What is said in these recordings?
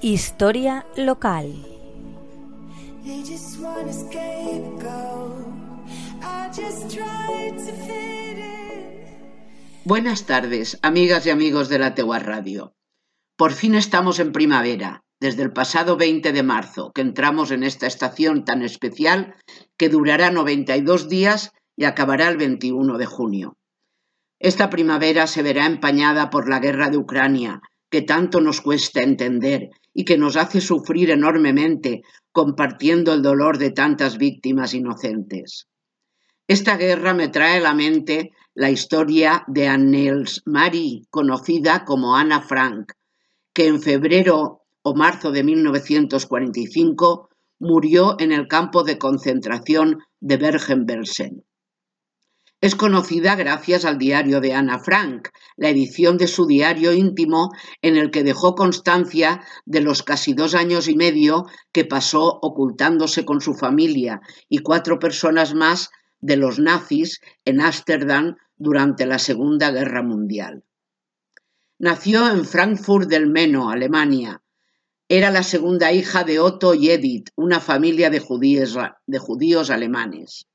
Historia local. Buenas tardes, amigas y amigos de la Tegua Radio. Por fin estamos en primavera, desde el pasado 20 de marzo, que entramos en esta estación tan especial que durará 92 días y acabará el 21 de junio. Esta primavera se verá empañada por la guerra de Ucrania, que tanto nos cuesta entender y que nos hace sufrir enormemente compartiendo el dolor de tantas víctimas inocentes. Esta guerra me trae a la mente la historia de Annels Marie, conocida como Ana Frank, que en febrero o marzo de 1945 murió en el campo de concentración de Bergen-Belsen. Es conocida gracias al diario de Ana Frank, la edición de su diario íntimo en el que dejó constancia de los casi dos años y medio que pasó ocultándose con su familia y cuatro personas más de los nazis en Ámsterdam durante la Segunda Guerra Mundial. Nació en Frankfurt del Meno, Alemania. Era la segunda hija de Otto y Edith, una familia de judíos, de judíos alemanes.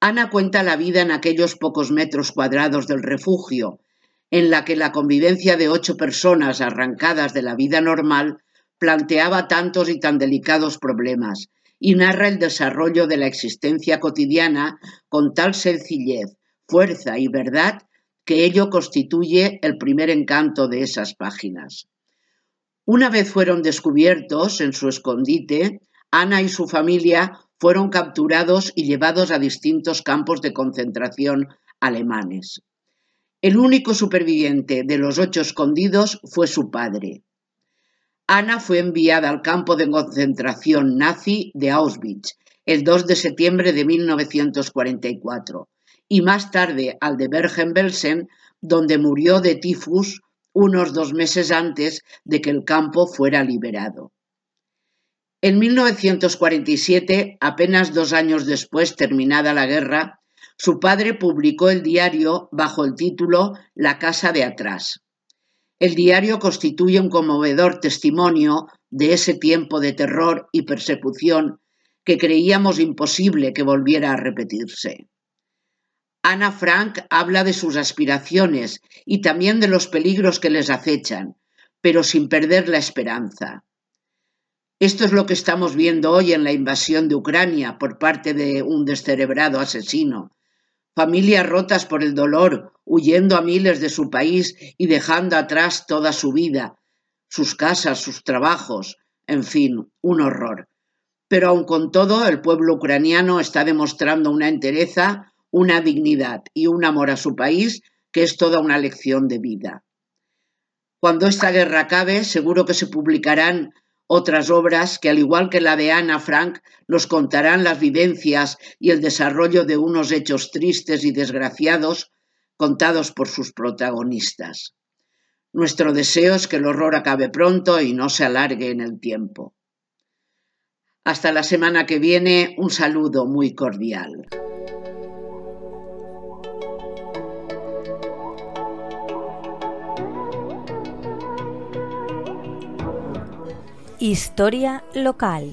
Ana cuenta la vida en aquellos pocos metros cuadrados del refugio, en la que la convivencia de ocho personas arrancadas de la vida normal planteaba tantos y tan delicados problemas, y narra el desarrollo de la existencia cotidiana con tal sencillez, fuerza y verdad que ello constituye el primer encanto de esas páginas. Una vez fueron descubiertos en su escondite, Ana y su familia fueron capturados y llevados a distintos campos de concentración alemanes. El único superviviente de los ocho escondidos fue su padre. Ana fue enviada al campo de concentración nazi de Auschwitz el 2 de septiembre de 1944 y más tarde al de Bergen-Belsen, donde murió de tifus unos dos meses antes de que el campo fuera liberado. En 1947, apenas dos años después terminada la guerra, su padre publicó el diario bajo el título La casa de atrás. El diario constituye un conmovedor testimonio de ese tiempo de terror y persecución que creíamos imposible que volviera a repetirse. Ana Frank habla de sus aspiraciones y también de los peligros que les acechan, pero sin perder la esperanza. Esto es lo que estamos viendo hoy en la invasión de Ucrania por parte de un descerebrado asesino. Familias rotas por el dolor, huyendo a miles de su país y dejando atrás toda su vida, sus casas, sus trabajos, en fin, un horror. Pero aun con todo, el pueblo ucraniano está demostrando una entereza, una dignidad y un amor a su país que es toda una lección de vida. Cuando esta guerra acabe, seguro que se publicarán otras obras que, al igual que la de Ana Frank, nos contarán las vivencias y el desarrollo de unos hechos tristes y desgraciados contados por sus protagonistas. Nuestro deseo es que el horror acabe pronto y no se alargue en el tiempo. Hasta la semana que viene, un saludo muy cordial. Historia local.